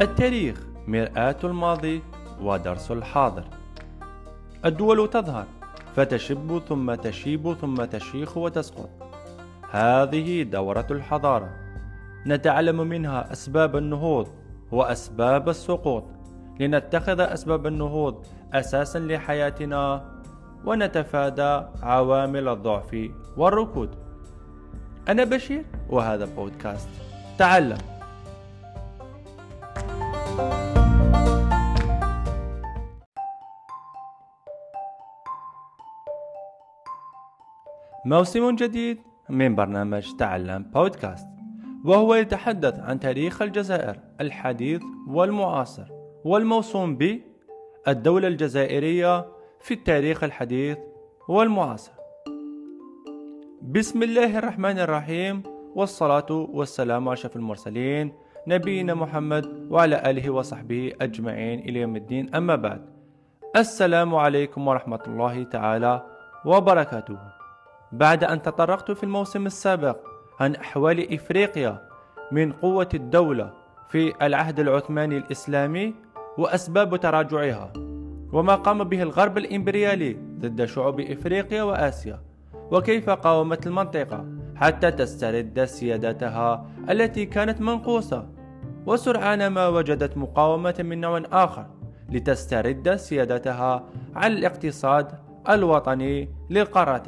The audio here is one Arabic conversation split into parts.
التاريخ مرآة الماضي ودرس الحاضر. الدول تظهر فتشب ثم تشيب ثم تشيخ وتسقط. هذه دورة الحضارة. نتعلم منها أسباب النهوض وأسباب السقوط. لنتخذ أسباب النهوض أساسا لحياتنا ونتفادى عوامل الضعف والركود. أنا بشير وهذا بودكاست. تعلم. موسم جديد من برنامج تعلم بودكاست وهو يتحدث عن تاريخ الجزائر الحديث والمعاصر والموسوم ب الدولة الجزائرية في التاريخ الحديث والمعاصر. بسم الله الرحمن الرحيم والصلاة والسلام على أشرف المرسلين نبينا محمد وعلى آله وصحبه أجمعين إلى يوم الدين. أما بعد السلام عليكم ورحمة الله تعالى وبركاته. بعد أن تطرقت في الموسم السابق عن أحوال إفريقيا من قوة الدولة في العهد العثماني الإسلامي وأسباب تراجعها وما قام به الغرب الإمبريالي ضد شعوب إفريقيا وآسيا وكيف قاومت المنطقة حتى تسترد سيادتها التي كانت منقوصة. وسرعان ما وجدت مقاومة من نوع آخر لتسترد سيادتها على الاقتصاد الوطني للقارة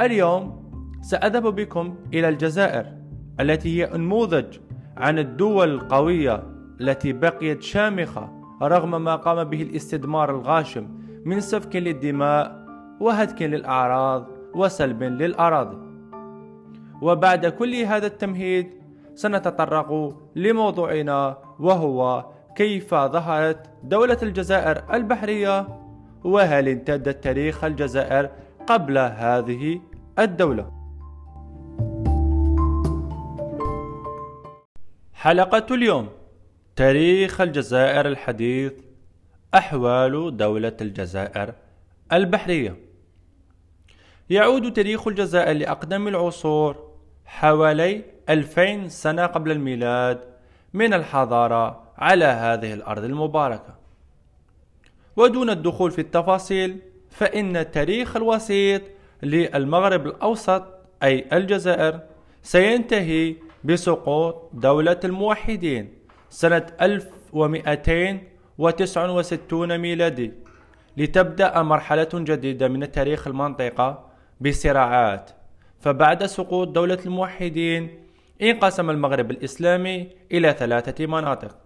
اليوم سأذهب بكم إلى الجزائر التي هي نموذج عن الدول القوية التي بقيت شامخة رغم ما قام به الاستدمار الغاشم من سفك للدماء وهتك للأعراض وسلب للأراضي. وبعد كل هذا التمهيد سنتطرق لموضوعنا وهو كيف ظهرت دولة الجزائر البحرية وهل امتد تاريخ الجزائر قبل هذه الدولة. حلقة اليوم. تاريخ الجزائر الحديث. أحوال دولة الجزائر البحرية. يعود تاريخ الجزائر لأقدم العصور حوالي 2000 سنة قبل الميلاد من الحضارة على هذه الأرض المباركة. ودون الدخول في التفاصيل فإن التاريخ الوسيط للمغرب الأوسط أي الجزائر سينتهي بسقوط دولة الموحدين سنة 1269 ميلادي لتبدأ مرحلة جديدة من تاريخ المنطقة بصراعات. فبعد سقوط دولة الموحدين انقسم المغرب الإسلامي إلى ثلاثة مناطق.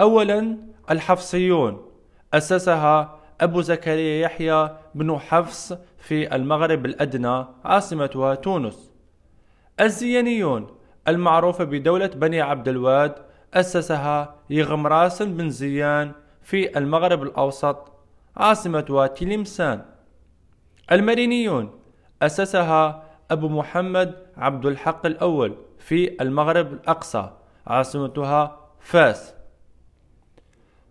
أولا الحفصيون أسسها أبو زكريا يحيى بن حفص في المغرب الأدنى عاصمتها تونس. الزيانيون المعروفة بدولة بني عبد الواد أسسها يغمراس بن زيان في المغرب الأوسط عاصمتها تلمسان. المرينيون أسسها أبو محمد عبد الحق الأول في المغرب الأقصى عاصمتها فاس.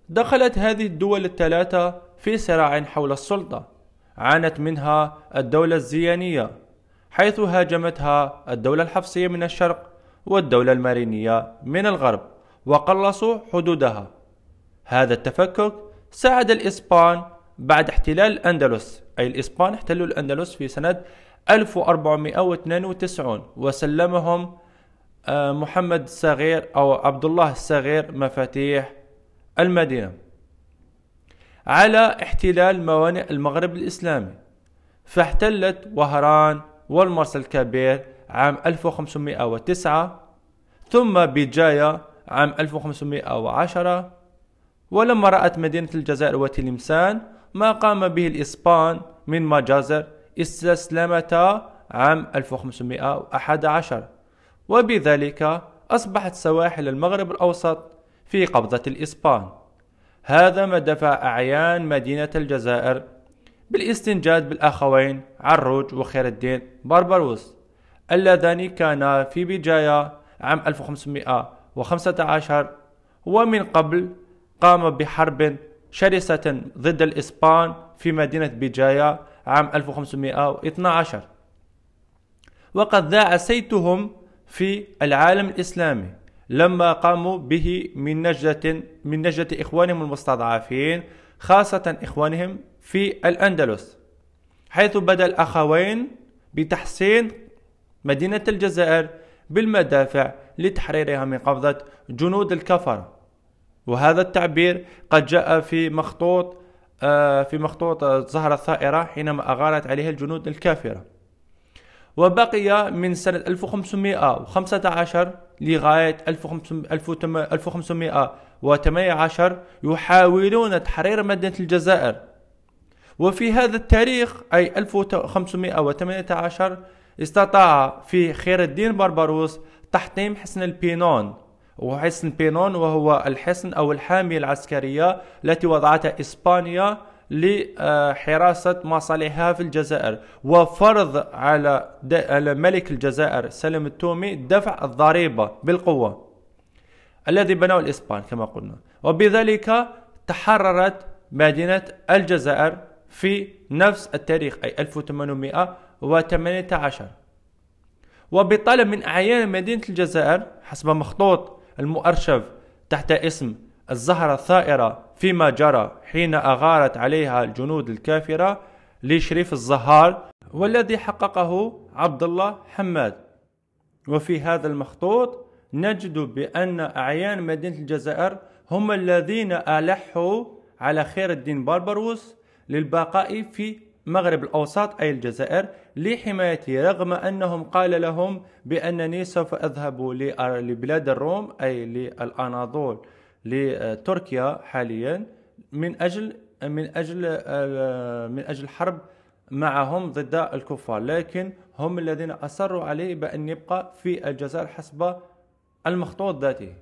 دخلت هذه الدول الثلاثة في صراع حول السلطة عانت منها الدولة الزيانية حيث هاجمتها الدولة الحفصية من الشرق والدولة المارينية من الغرب وقلصوا حدودها. هذا التفكك ساعد الإسبان بعد احتلال الأندلس. أي الإسبان احتلوا الأندلس في سنة 1492 وسلمهم آه، محمد الصغير أو عبد الله الصغير مفاتيح المدينة. على احتلال موانئ المغرب الإسلامي. فاحتلت وهران والمرسى الكبير عام 1509 ثم بجاية عام 1510 ولما رأت مدينة الجزائر وتلمسان ما قام به الإسبان من مجازر استسلمتا عام 1511 وبذلك أصبحت سواحل المغرب الأوسط في قبضة الإسبان. هذا ما دفع أعيان مدينة الجزائر بالاستنجاد بالأخوين عروج وخير الدين بربروس اللذان كانا في بجاية عام 1515 ومن قبل قام بحرب شرسة ضد الإسبان في مدينة بجاية عام 1512 وقد ذاع سيتهم في العالم الإسلامي. لما قاموا به من نجدة من نجدة إخوانهم المستضعفين خاصة إخوانهم في الأندلس حيث بدأ الأخوين بتحسين مدينة الجزائر بالمدافع لتحريرها من قبضة جنود الكفرة وهذا التعبير قد جاء في مخطوط آه، في مخطوط الزهرة الثائرة حينما أغارت عليها الجنود الكافرة. وبقي من سنة 1515 لغاية 1518 يحاولون تحرير مدينة الجزائر. وفي هذا التاريخ أي 1518 استطاع في خير الدين بربروس تحطيم حصن البينون. وحصن بينون وهو الحصن أو الحامية العسكرية التي وضعتها إسبانيا لحراسة مصالحها في الجزائر. وفرض على على ملك الجزائر سلم التومي دفع الضريبة بالقوة الذي بناه الإسبان كما قلنا. وبذلك تحررت مدينة الجزائر في نفس التاريخ أي 1818 وبطلب من أعيان مدينة الجزائر حسب مخطوط المؤرشف تحت اسم الزهرة الثائرة فيما جرى حين أغارت عليها الجنود الكافرة لشريف الزهار والذي حققه عبد الله حماد. وفي هذا المخطوط نجد بأن أعيان مدينة الجزائر هم الذين ألحوا على خير الدين بربروس للبقاء في مغرب الأوسط أي الجزائر لحمايته رغم أنهم قال لهم بأنني سوف أذهب لبلاد الروم أي للأناضول. لتركيا حاليا من أجل من أجل من أجل حرب معهم ضد الكفار. لكن هم الذين أصروا عليه بأن يبقى في الجزائر حسب المخطوط ذاته.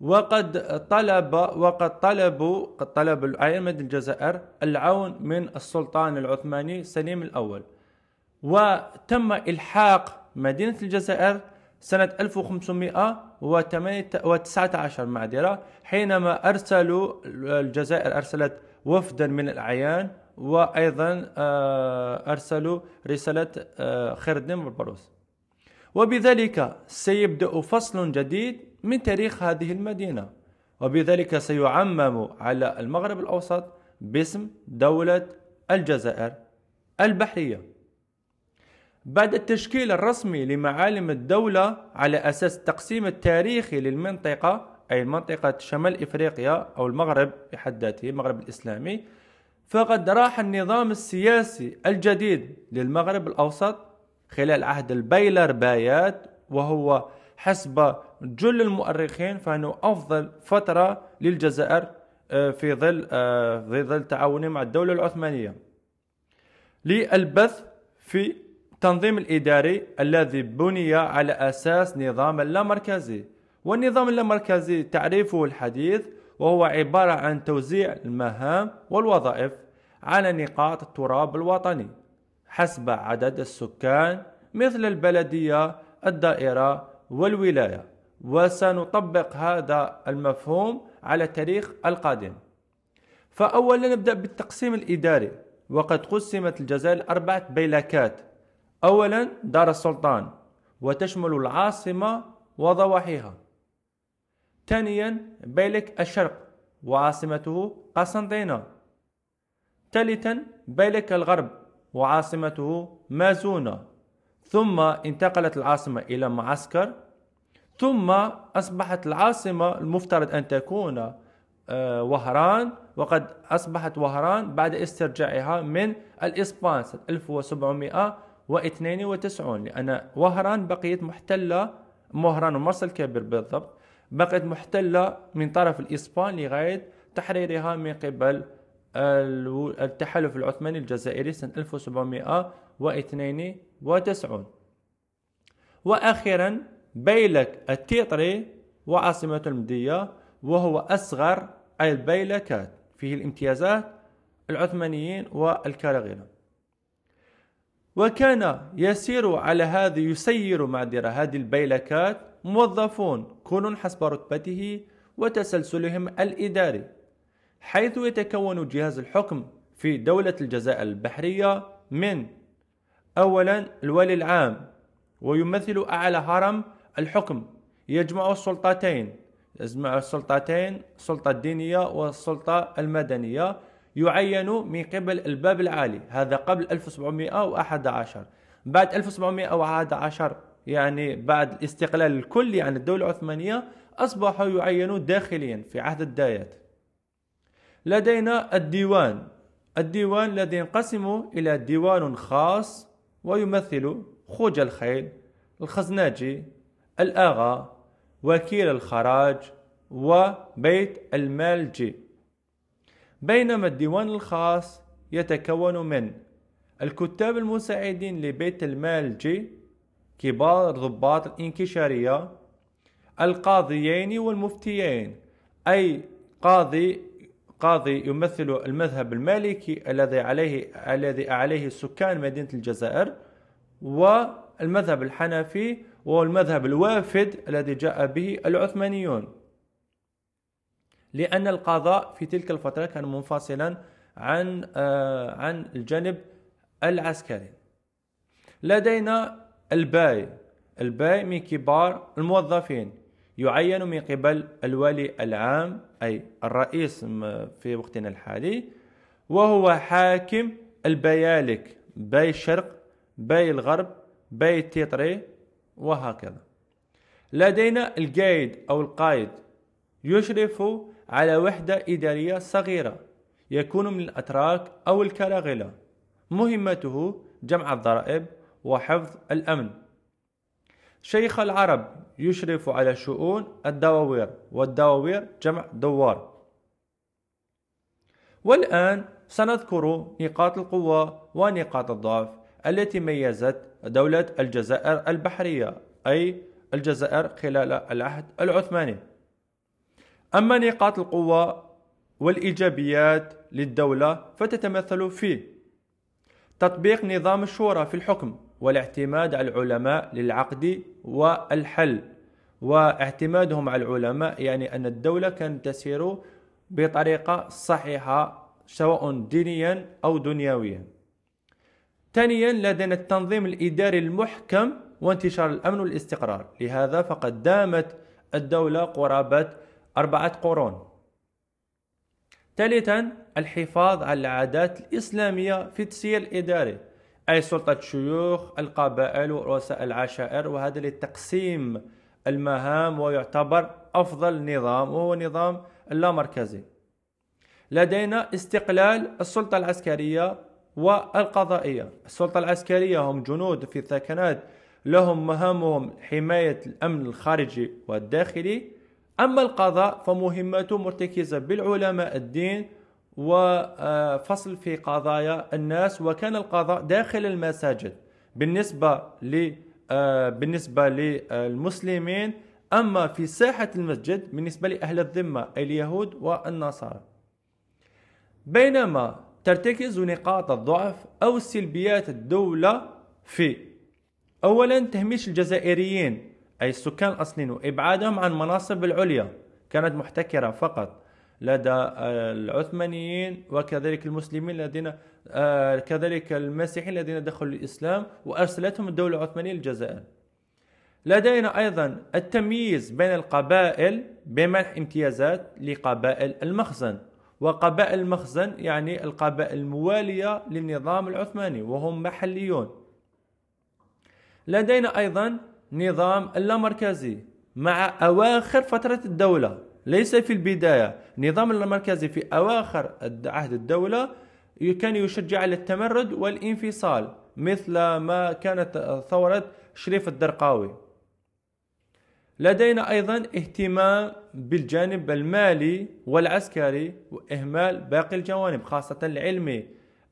وقد طلب وقد طلبوا قد طلب أئمة الجزائر العون من السلطان العثماني سليم الأول. وتم إلحاق مدينة الجزائر سنة 1519 معذرة حينما أرسلوا الجزائر أرسلت وفدا من الأعيان وأيضا آه، أرسلوا رسالة آه، الدين والبروس وبذلك سيبدأ فصل جديد من تاريخ هذه المدينة. وبذلك سيعمم على المغرب الأوسط باسم دولة الجزائر البحرية. بعد التشكيل الرسمي لمعالم الدولة على أساس التقسيم التاريخي للمنطقة أي منطقة شمال إفريقيا أو المغرب بحد ذاته المغرب الإسلامي فقد راح النظام السياسي الجديد للمغرب الأوسط خلال عهد البيلر بايات وهو حسب جل المؤرخين فإنه أفضل فترة للجزائر آه، في ظل آه، في ظل تعاونه مع الدولة العثمانية. للبث في التنظيم الإداري الذي بني على أساس نظام اللامركزي. والنظام اللامركزي تعريفه الحديث وهو عبارة عن توزيع المهام والوظائف على نقاط التراب الوطني حسب عدد السكان مثل البلدية الدائرة والولاية. وسنطبق هذا المفهوم على التاريخ القادم. فأولا نبدأ بالتقسيم الإداري. وقد قسمت الجزائر أربعة بيلكات أولا دار السلطان وتشمل العاصمة وضواحيها. ثانيا بيلك الشرق وعاصمته قسنطينة. ثالثا بيلك الغرب وعاصمته مازونة. ثم انتقلت العاصمة إلى معسكر. ثم أصبحت العاصمة المفترض أن تكون آه، وهران وقد أصبحت وهران بعد استرجاعها من الإسبان سنة 1792 لأن وهران بقيت محتلة وهران ومرسى الكبير بالضبط بقيت محتلة من طرف الإسبان لغاية تحريرها من قبل التحالف العثماني الجزائري سنة 1792 وأخيرا بيلك التيطري وعاصمة المدية وهو أصغر البيلكات. فيه الامتيازات العثمانيين والكارغينة. وكان يسير على هذه يسير معذرة. هذه البيلكات موظفون. كل حسب رتبته وتسلسلهم الإداري. حيث يتكون جهاز الحكم في دولة الجزائر البحرية من أولا الولي العام ويمثل أعلى هرم الحكم. يجمع السلطتين. يجمع السلطتين السلطة الدينية والسلطة المدنية. يعين من قبل الباب العالي. هذا قبل 1711 بعد 1711 يعني بعد الاستقلال الكلي عن الدولة العثمانية أصبحوا يعينوا داخليا في عهد الدايات. لدينا الديوان. الديوان الذي ينقسم إلى ديوان خاص ويمثل خوج الخيل الخزناجي الآغا وكيل الخراج وبيت المالجي. بينما الديوان الخاص يتكون من الكتاب المساعدين لبيت المالجي كبار ضباط الانكشارية القاضيين والمفتيين. أي قاضي قاضي يمثل المذهب المالكي الذي عليه الذي عليه سكان مدينة الجزائر والمذهب الحنفي والمذهب الوافد الذي جاء به العثمانيون. لأن القضاء في تلك الفترة كان منفصلا عن آه، عن الجانب العسكري. لدينا الباي الباي من كبار الموظفين يعين من قبل الولي العام أي الرئيس في وقتنا الحالي وهو حاكم البيالك باي الشرق باي الغرب باي التيطري وهكذا. لدينا القايد أو القائد يشرف على وحدة إدارية صغيرة يكون من الأتراك أو الكراغلة مهمته جمع الضرائب وحفظ الأمن. شيخ العرب يشرف على شؤون الدواوير والدواوير جمع دوار. والآن سنذكر نقاط القوة ونقاط الضعف التي ميزت دولة الجزائر البحرية أي الجزائر خلال العهد العثماني. أما نقاط القوة والإيجابيات للدولة فتتمثل في تطبيق نظام الشورى في الحكم والاعتماد على العلماء للعقد والحل واعتمادهم على العلماء يعني أن الدولة كانت تسير بطريقة صحيحة سواء دينيا أو دنيويا. ثانيا لدينا التنظيم الإداري المحكم وانتشار الأمن والاستقرار. لهذا فقد دامت الدولة قرابة أربعة قرون. ثالثا الحفاظ على العادات الإسلامية في التسيير الإداري أي سلطة الشيوخ القبائل ورؤساء العشائر وهذا لتقسيم المهام ويعتبر أفضل نظام وهو نظام اللامركزي. لدينا استقلال السلطة العسكرية والقضائية. السلطة العسكرية هم جنود في الثكنات لهم مهامهم حماية الأمن الخارجي والداخلي أما القضاء فمهمته مرتكزة بالعلماء الدين وفصل في قضايا الناس وكان القضاء داخل المساجد. بالنسبة آه، بالنسبة للمسلمين أما في ساحة المسجد بالنسبة لأهل الذمة اليهود والنصارى. بينما ترتكز نقاط الضعف أو السلبيات الدولة في أولا تهميش الجزائريين أي السكان الأصليين وإبعادهم عن مناصب العليا كانت محتكرة فقط لدى العثمانيين وكذلك المسلمين الذين آه، كذلك المسيحيين الذين دخلوا الإسلام وأرسلتهم الدولة العثمانية للجزائر. لدينا أيضا التمييز بين القبائل بمنح امتيازات لقبائل المخزن وقبائل المخزن يعني القبائل الموالية للنظام العثماني وهم محليون. لدينا أيضا نظام اللامركزي مع أواخر فترة الدولة. ليس في البداية. نظام اللامركزي في أواخر عهد الدولة كان يشجع على التمرد والانفصال مثل ما كانت ثورة شريف الدرقاوي. لدينا أيضا اهتمام بالجانب المالي والعسكري وإهمال باقي الجوانب خاصة العلمي.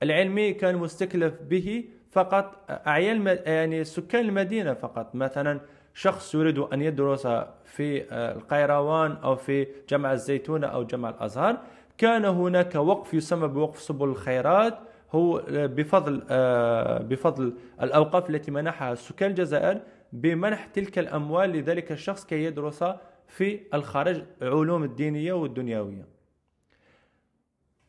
العلمي كان مستكلف به فقط أعيان يعني سكان المدينة فقط. مثلا شخص يريد أن يدرس في القيروان أو في جامعة الزيتونة أو جامعة الأزهر كان هناك وقف يسمى بوقف سبل الخيرات. هو بفضل آه، بفضل الأوقاف التي منحها سكان الجزائر بمنح تلك الأموال لذلك الشخص كي يدرس في الخارج علوم الدينية والدنيوية.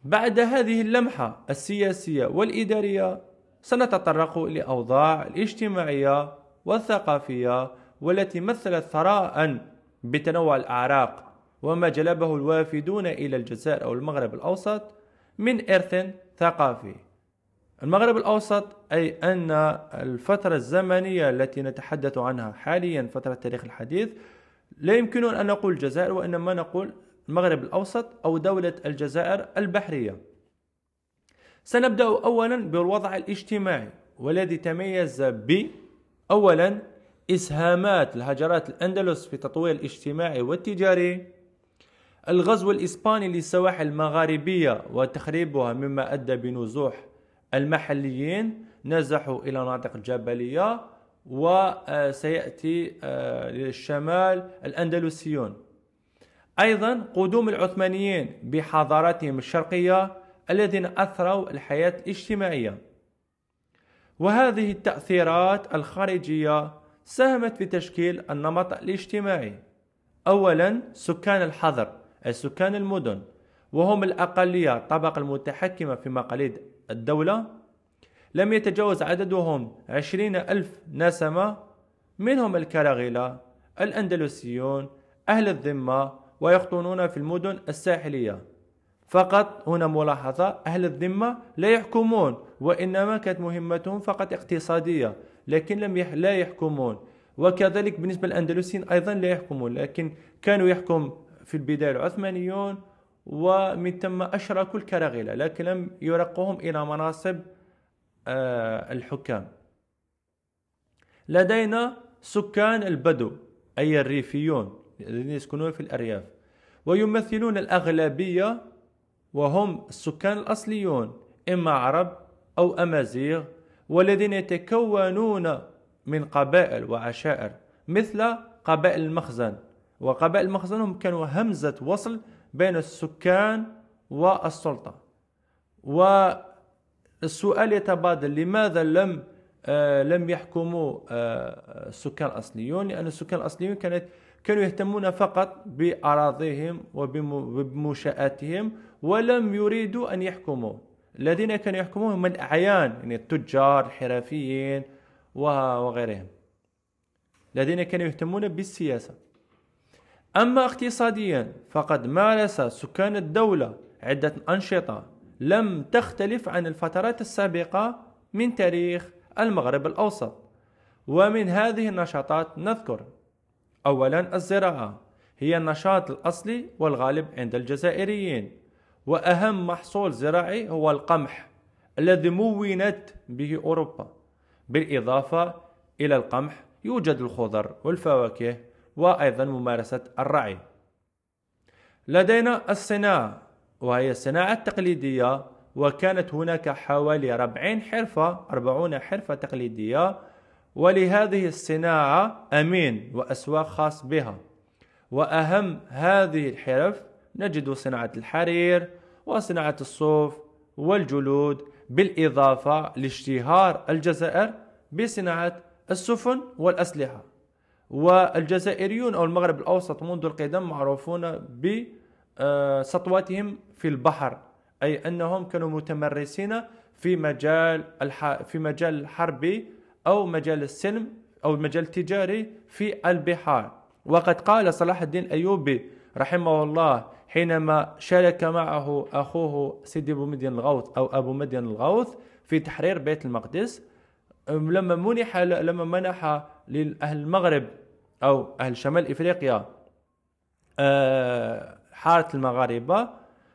بعد هذه اللمحة السياسية والإدارية سنتطرق لأوضاع الاجتماعية والثقافية والتي مثلت ثراء بتنوع الأعراق وما جلبه الوافدون إلى الجزائر أو المغرب الأوسط من إرث ثقافي. المغرب الأوسط أي أن الفترة الزمنية التي نتحدث عنها حاليا فترة التاريخ الحديث لا يمكن أن نقول الجزائر وإنما نقول المغرب الأوسط أو دولة الجزائر البحرية. سنبدأ أولا بالوضع الاجتماعي والذي تميز ب أولا إسهامات الهجرات الأندلس في تطوير الاجتماعي والتجاري. الغزو الإسباني للسواحل المغاربية وتخريبها مما أدى بنزوح المحليين. نزحوا إلى مناطق الجبلية وسيأتي آه، للشمال الأندلسيون. أيضا قدوم العثمانيين بحضاراتهم الشرقية الذين أثروا الحياة الاجتماعية. وهذه التأثيرات الخارجية ساهمت في تشكيل النمط الاجتماعي. أولا سكان الحضر أي سكان المدن وهم الأقلية الطبقة المتحكمة في مقاليد الدولة. لم يتجاوز عددهم عشرين ألف نسمة منهم الكراغلة الأندلسيون أهل الذمة ويقطنون في المدن الساحلية. فقط هنا ملاحظة أهل الذمة لا يحكمون وإنما كانت مهمتهم فقط اقتصادية لكن لم يح لا يحكمون. وكذلك بالنسبة للأندلسيين أيضا لا يحكمون لكن كانوا يحكم في البداية العثمانيون ومن ثم أشركوا الكراغلة لكن لم يرقوهم إلى مناصب آه، الحكام. لدينا سكان البدو أي الريفيون الذين يسكنون في الأرياف ويمثلون الأغلبية وهم السكان الأصليون إما عرب أو أمازيغ والذين يتكونون من قبائل وعشائر مثل قبائل المخزن. وقبائل المخزن هم كانوا همزة وصل بين السكان والسلطة. والسؤال يتبادل لماذا لم آه لم يحكموا آه السكان الأصليون؟ لأن السكان الأصليون كانت كانوا يهتمون فقط بأراضيهم وبمنشآتهم ولم يريدوا أن يحكموا. الذين كانوا يحكمون هم الأعيان يعني التجار الحرفيين وغيرهم. الذين كانوا يهتمون بالسياسة. أما اقتصاديا فقد مارس سكان الدولة عدة أنشطة لم تختلف عن الفترات السابقة من تاريخ المغرب الأوسط. ومن هذه النشاطات نذكر أولا الزراعة هي النشاط الأصلي والغالب عند الجزائريين. وأهم محصول زراعي هو القمح الذي مونت به أوروبا. بالإضافة إلى القمح يوجد الخضر والفواكه وأيضا ممارسة الرعي. لدينا الصناعة وهي الصناعة التقليدية وكانت هناك حوالي 40 حرفة 40 حرفة تقليدية ولهذه الصناعة أمين وأسواق خاص بها. وأهم هذه الحرف نجد صناعة الحرير وصناعة الصوف والجلود بالإضافة لاشتهار الجزائر بصناعة السفن والأسلحة. والجزائريون أو المغرب الأوسط منذ القدم معروفون بسطوتهم في البحر أي أنهم كانوا متمرسين في مجال في مجال الحرب أو مجال السلم أو المجال التجاري في البحار. وقد قال صلاح الدين أيوبي رحمه الله حينما شارك معه أخوه سيدي أبو مدين الغوث أو أبو مدين الغوث في تحرير بيت المقدس لما منح لما منح لأهل المغرب أو أهل شمال إفريقيا آه، حارة المغاربة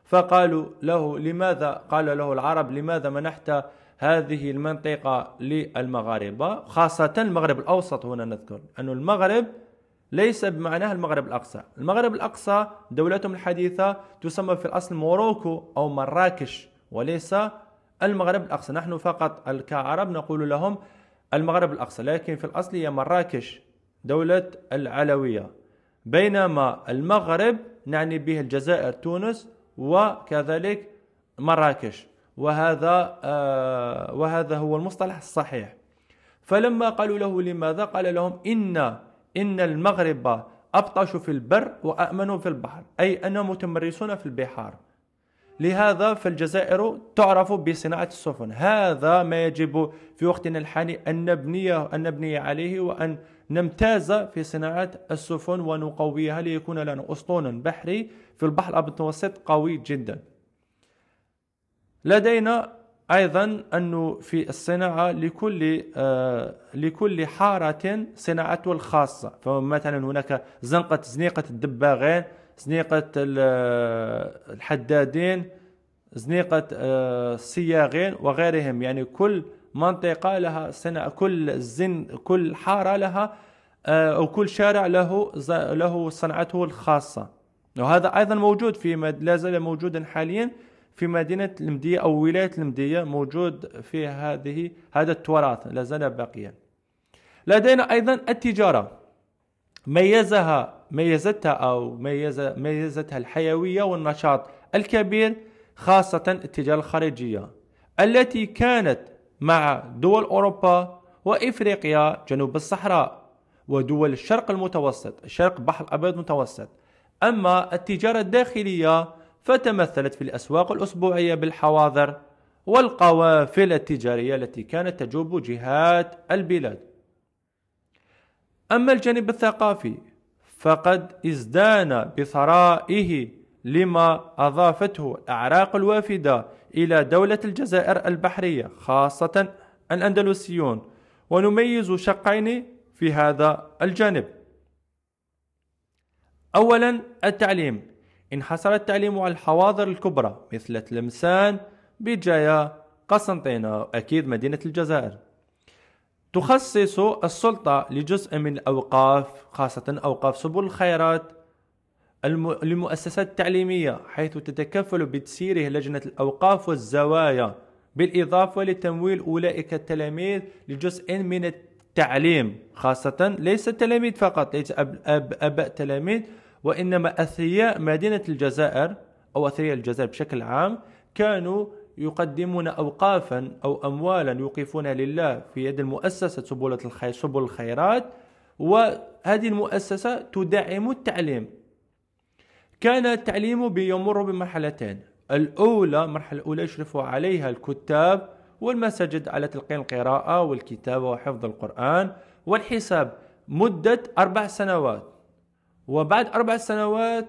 فقالوا له لماذا؟ قال له العرب لماذا منحت هذه المنطقة للمغاربة؟ خاصة المغرب الأوسط هنا نذكر أن المغرب ليس بمعناها المغرب الأقصى. المغرب الأقصى دولتهم الحديثة تسمى في الأصل موروكو أو مراكش وليس المغرب الأقصى. نحن فقط كعرب نقول لهم المغرب الأقصى لكن في الأصل هي مراكش دولة العلوية. بينما المغرب نعني به الجزائر تونس وكذلك مراكش. وهذا آه وهذا هو المصطلح الصحيح. فلما قالوا له لماذا؟ قال لهم إن إن المغرب أبطش في البر وأأمن في البحر أي أنهم متمرسون في البحار. لهذا فالجزائر تعرف بصناعة السفن. هذا ما يجب في وقتنا الحالي أن نبني أن نبني عليه وأن نمتاز في صناعة السفن ونقويها ليكون لنا أسطول بحري في البحر المتوسط قوي جدا. لدينا أيضا أنه في الصناعة لكل آه لكل حارة صناعته الخاصة. فمثلا هناك زنقة زنيقة الدباغين زنيقة الحدادين زنيقة آه الصياغين وغيرهم. يعني كل منطقة لها صناعة كل زن كل حارة لها آه أو كل شارع له له صنعته الخاصة. وهذا أيضا موجود في لا زال موجودا حاليا في مدينة المدية أو ولاية المدية موجود في هذه هذا التراث لا زال باقيا. لدينا أيضا التجارة. ميزها ميزتها أو ميز ميزتها الحيوية والنشاط الكبير خاصة التجارة الخارجية التي كانت مع دول أوروبا وإفريقيا جنوب الصحراء ودول الشرق المتوسط الشرق البحر الأبيض المتوسط. أما التجارة الداخلية فتمثلت في الأسواق الأسبوعية بالحواضر والقوافل التجارية التي كانت تجوب جهات البلاد. أما الجانب الثقافي فقد ازدان بثرائه لما أضافته الأعراق الوافدة إلى دولة الجزائر البحرية خاصة الأندلسيون ونميز شقين في هذا الجانب. أولا التعليم. انحصر التعليم على الحواضر الكبرى مثل تلمسان بجاية قسنطينة أكيد مدينة الجزائر. تخصص السلطة لجزء من الأوقاف خاصة أوقاف سبل الخيرات للمؤسسات التعليمية حيث تتكفل بتسييره لجنة الأوقاف والزوايا بالإضافة لتمويل أولئك التلاميذ لجزء من التعليم خاصة ليس التلاميذ فقط ليس أب أب أباء تلاميذ وإنما أثرياء مدينة الجزائر أو أثرياء الجزائر بشكل عام كانوا يقدمون أوقافا أو أموالا يوقفونها لله في يد المؤسسة سبل الخير سبل الخيرات وهذه المؤسسة تدعم التعليم. كان التعليم بيمر بمرحلتين. الأولى المرحلة الأولى يشرف عليها الكتاب والمساجد على تلقين القراءة والكتابة وحفظ القرآن والحساب. مدة أربع سنوات. وبعد أربع سنوات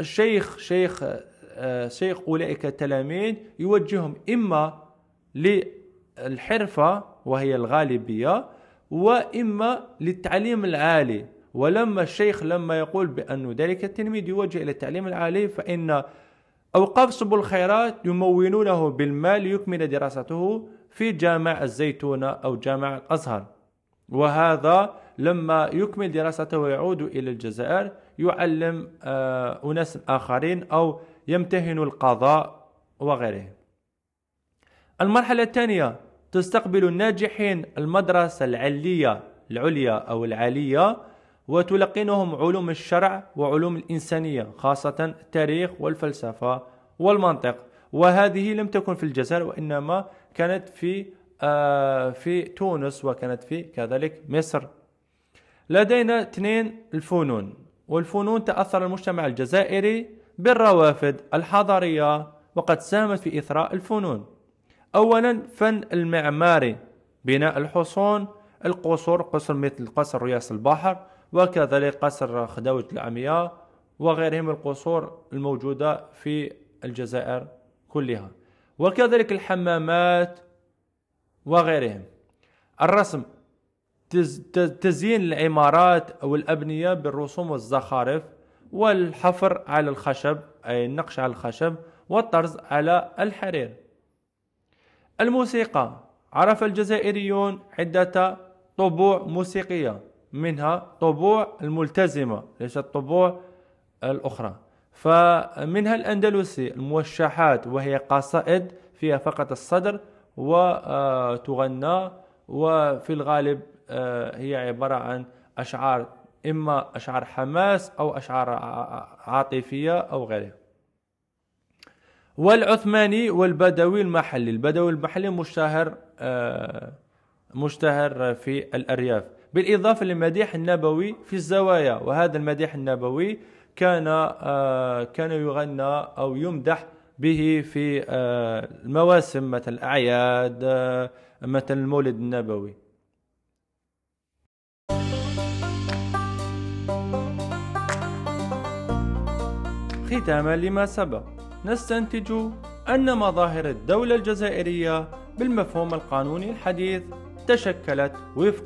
الشيخ شيخ آه، شيخ أولئك التلاميذ يوجههم إما للحرفة وهي الغالبية وإما للتعليم العالي. ولما الشيخ لما يقول بأن ذلك التلميذ يوجه إلى التعليم العالي فإن أوقاف سبل الخيرات يمونونه بالمال ليكمل دراسته في جامع الزيتونة أو جامع الأزهر. وهذا لما يكمل دراسته ويعود إلى الجزائر يعلم آه، أناس آخرين أو يمتهن القضاء وغيره المرحلة الثانية تستقبل الناجحين المدرسة العلية العليا أو العالية وتلقنهم علوم الشرع وعلوم الإنسانية خاصة التاريخ والفلسفة والمنطق. وهذه لم تكن في الجزائر وإنما كانت في آه، في تونس وكانت في كذلك مصر. لدينا اثنين الفنون والفنون تأثر المجتمع الجزائري بالروافد الحضارية وقد ساهمت في إثراء الفنون. أولا فن المعماري بناء الحصون القصور قصر مثل قصر رياس البحر وكذلك قصر خداوة العمياء وغيرهم القصور الموجودة في الجزائر كلها. وكذلك الحمامات وغيرهم. الرسم تزيين العمارات أو الأبنية بالرسوم والزخارف والحفر على الخشب أي النقش على الخشب والطرز على الحرير. الموسيقى. عرف الجزائريون عدة طبوع موسيقية منها طبوع الملتزمة ليست الطبوع الأخرى. فمنها الأندلسي الموشحات وهي قصائد فيها فقط الصدر وتغنى وفي الغالب آه، هي عبارة عن أشعار إما أشعار حماس أو أشعار عاطفية أو غيرها. والعثماني والبدوي المحلي البدوي المحلي مشتهر آه، مشتهر في الأرياف. بالإضافة للمديح النبوي في الزوايا وهذا المديح النبوي كان آه، كان يغنى أو يمدح به في المواسم مثل الأعياد مثل المولد النبوي. ختاما لما سبق. نستنتج أن مظاهر الدولة الجزائرية بالمفهوم القانوني الحديث تشكلت وفق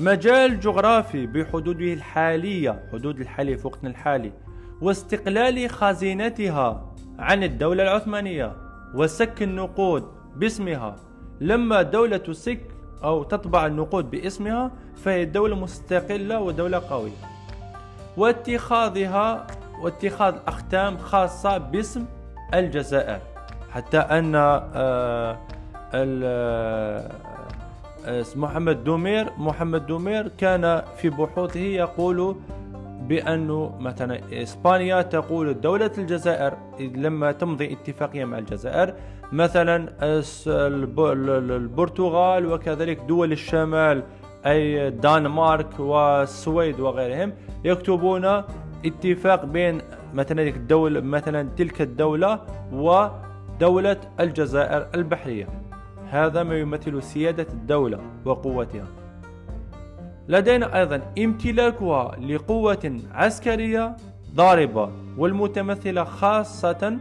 مجال جغرافي بحدوده الحالية حدود الحالية في وقتنا الحالي واستقلال خزينتها عن الدولة العثمانية وسك النقود باسمها. لما دولة تسك أو تطبع النقود باسمها فهي دولة مستقلة ودولة قوية. واتخاذها واتخاذ أختام خاصة باسم الجزائر حتى أن آه، آه، محمد دومير محمد دومير كان في بحوثه يقول بأنه مثلا إسبانيا تقول دولة الجزائر لما تمضي اتفاقية مع الجزائر مثلا البرتغال وكذلك دول الشمال أي الدنمارك والسويد وغيرهم يكتبون اتفاق بين مثلا الدولة مثلا تلك الدولة ودولة الجزائر البحرية. هذا ما يمثل سيادة الدولة وقوتها. لدينا أيضا امتلاكها لقوة عسكرية ضاربة والمتمثلة خاصة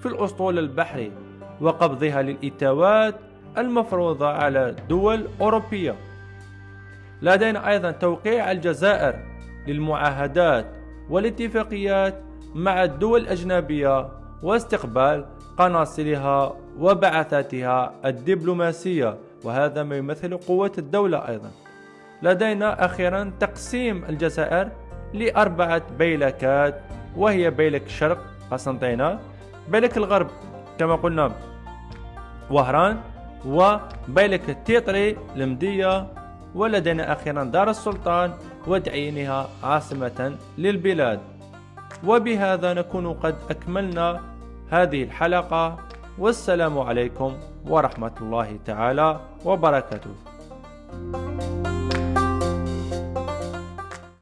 في الأسطول البحري وقبضها للإتاوات المفروضة على دول أوروبية. لدينا أيضا توقيع الجزائر للمعاهدات والاتفاقيات مع الدول الأجنبية واستقبال قناصلها وبعثاتها الدبلوماسية وهذا ما يمثل قوة الدولة أيضا. لدينا أخيرا تقسيم الجزائر لأربعة بيلكات وهي بيلك الشرق قسنطينة بيلك الغرب كما قلنا وهران وبيلك التيطري المدية ولدينا أخيرا دار السلطان وتعيينها عاصمة للبلاد. وبهذا نكون قد أكملنا هذه الحلقة. والسلام عليكم ورحمة الله تعالى وبركاته.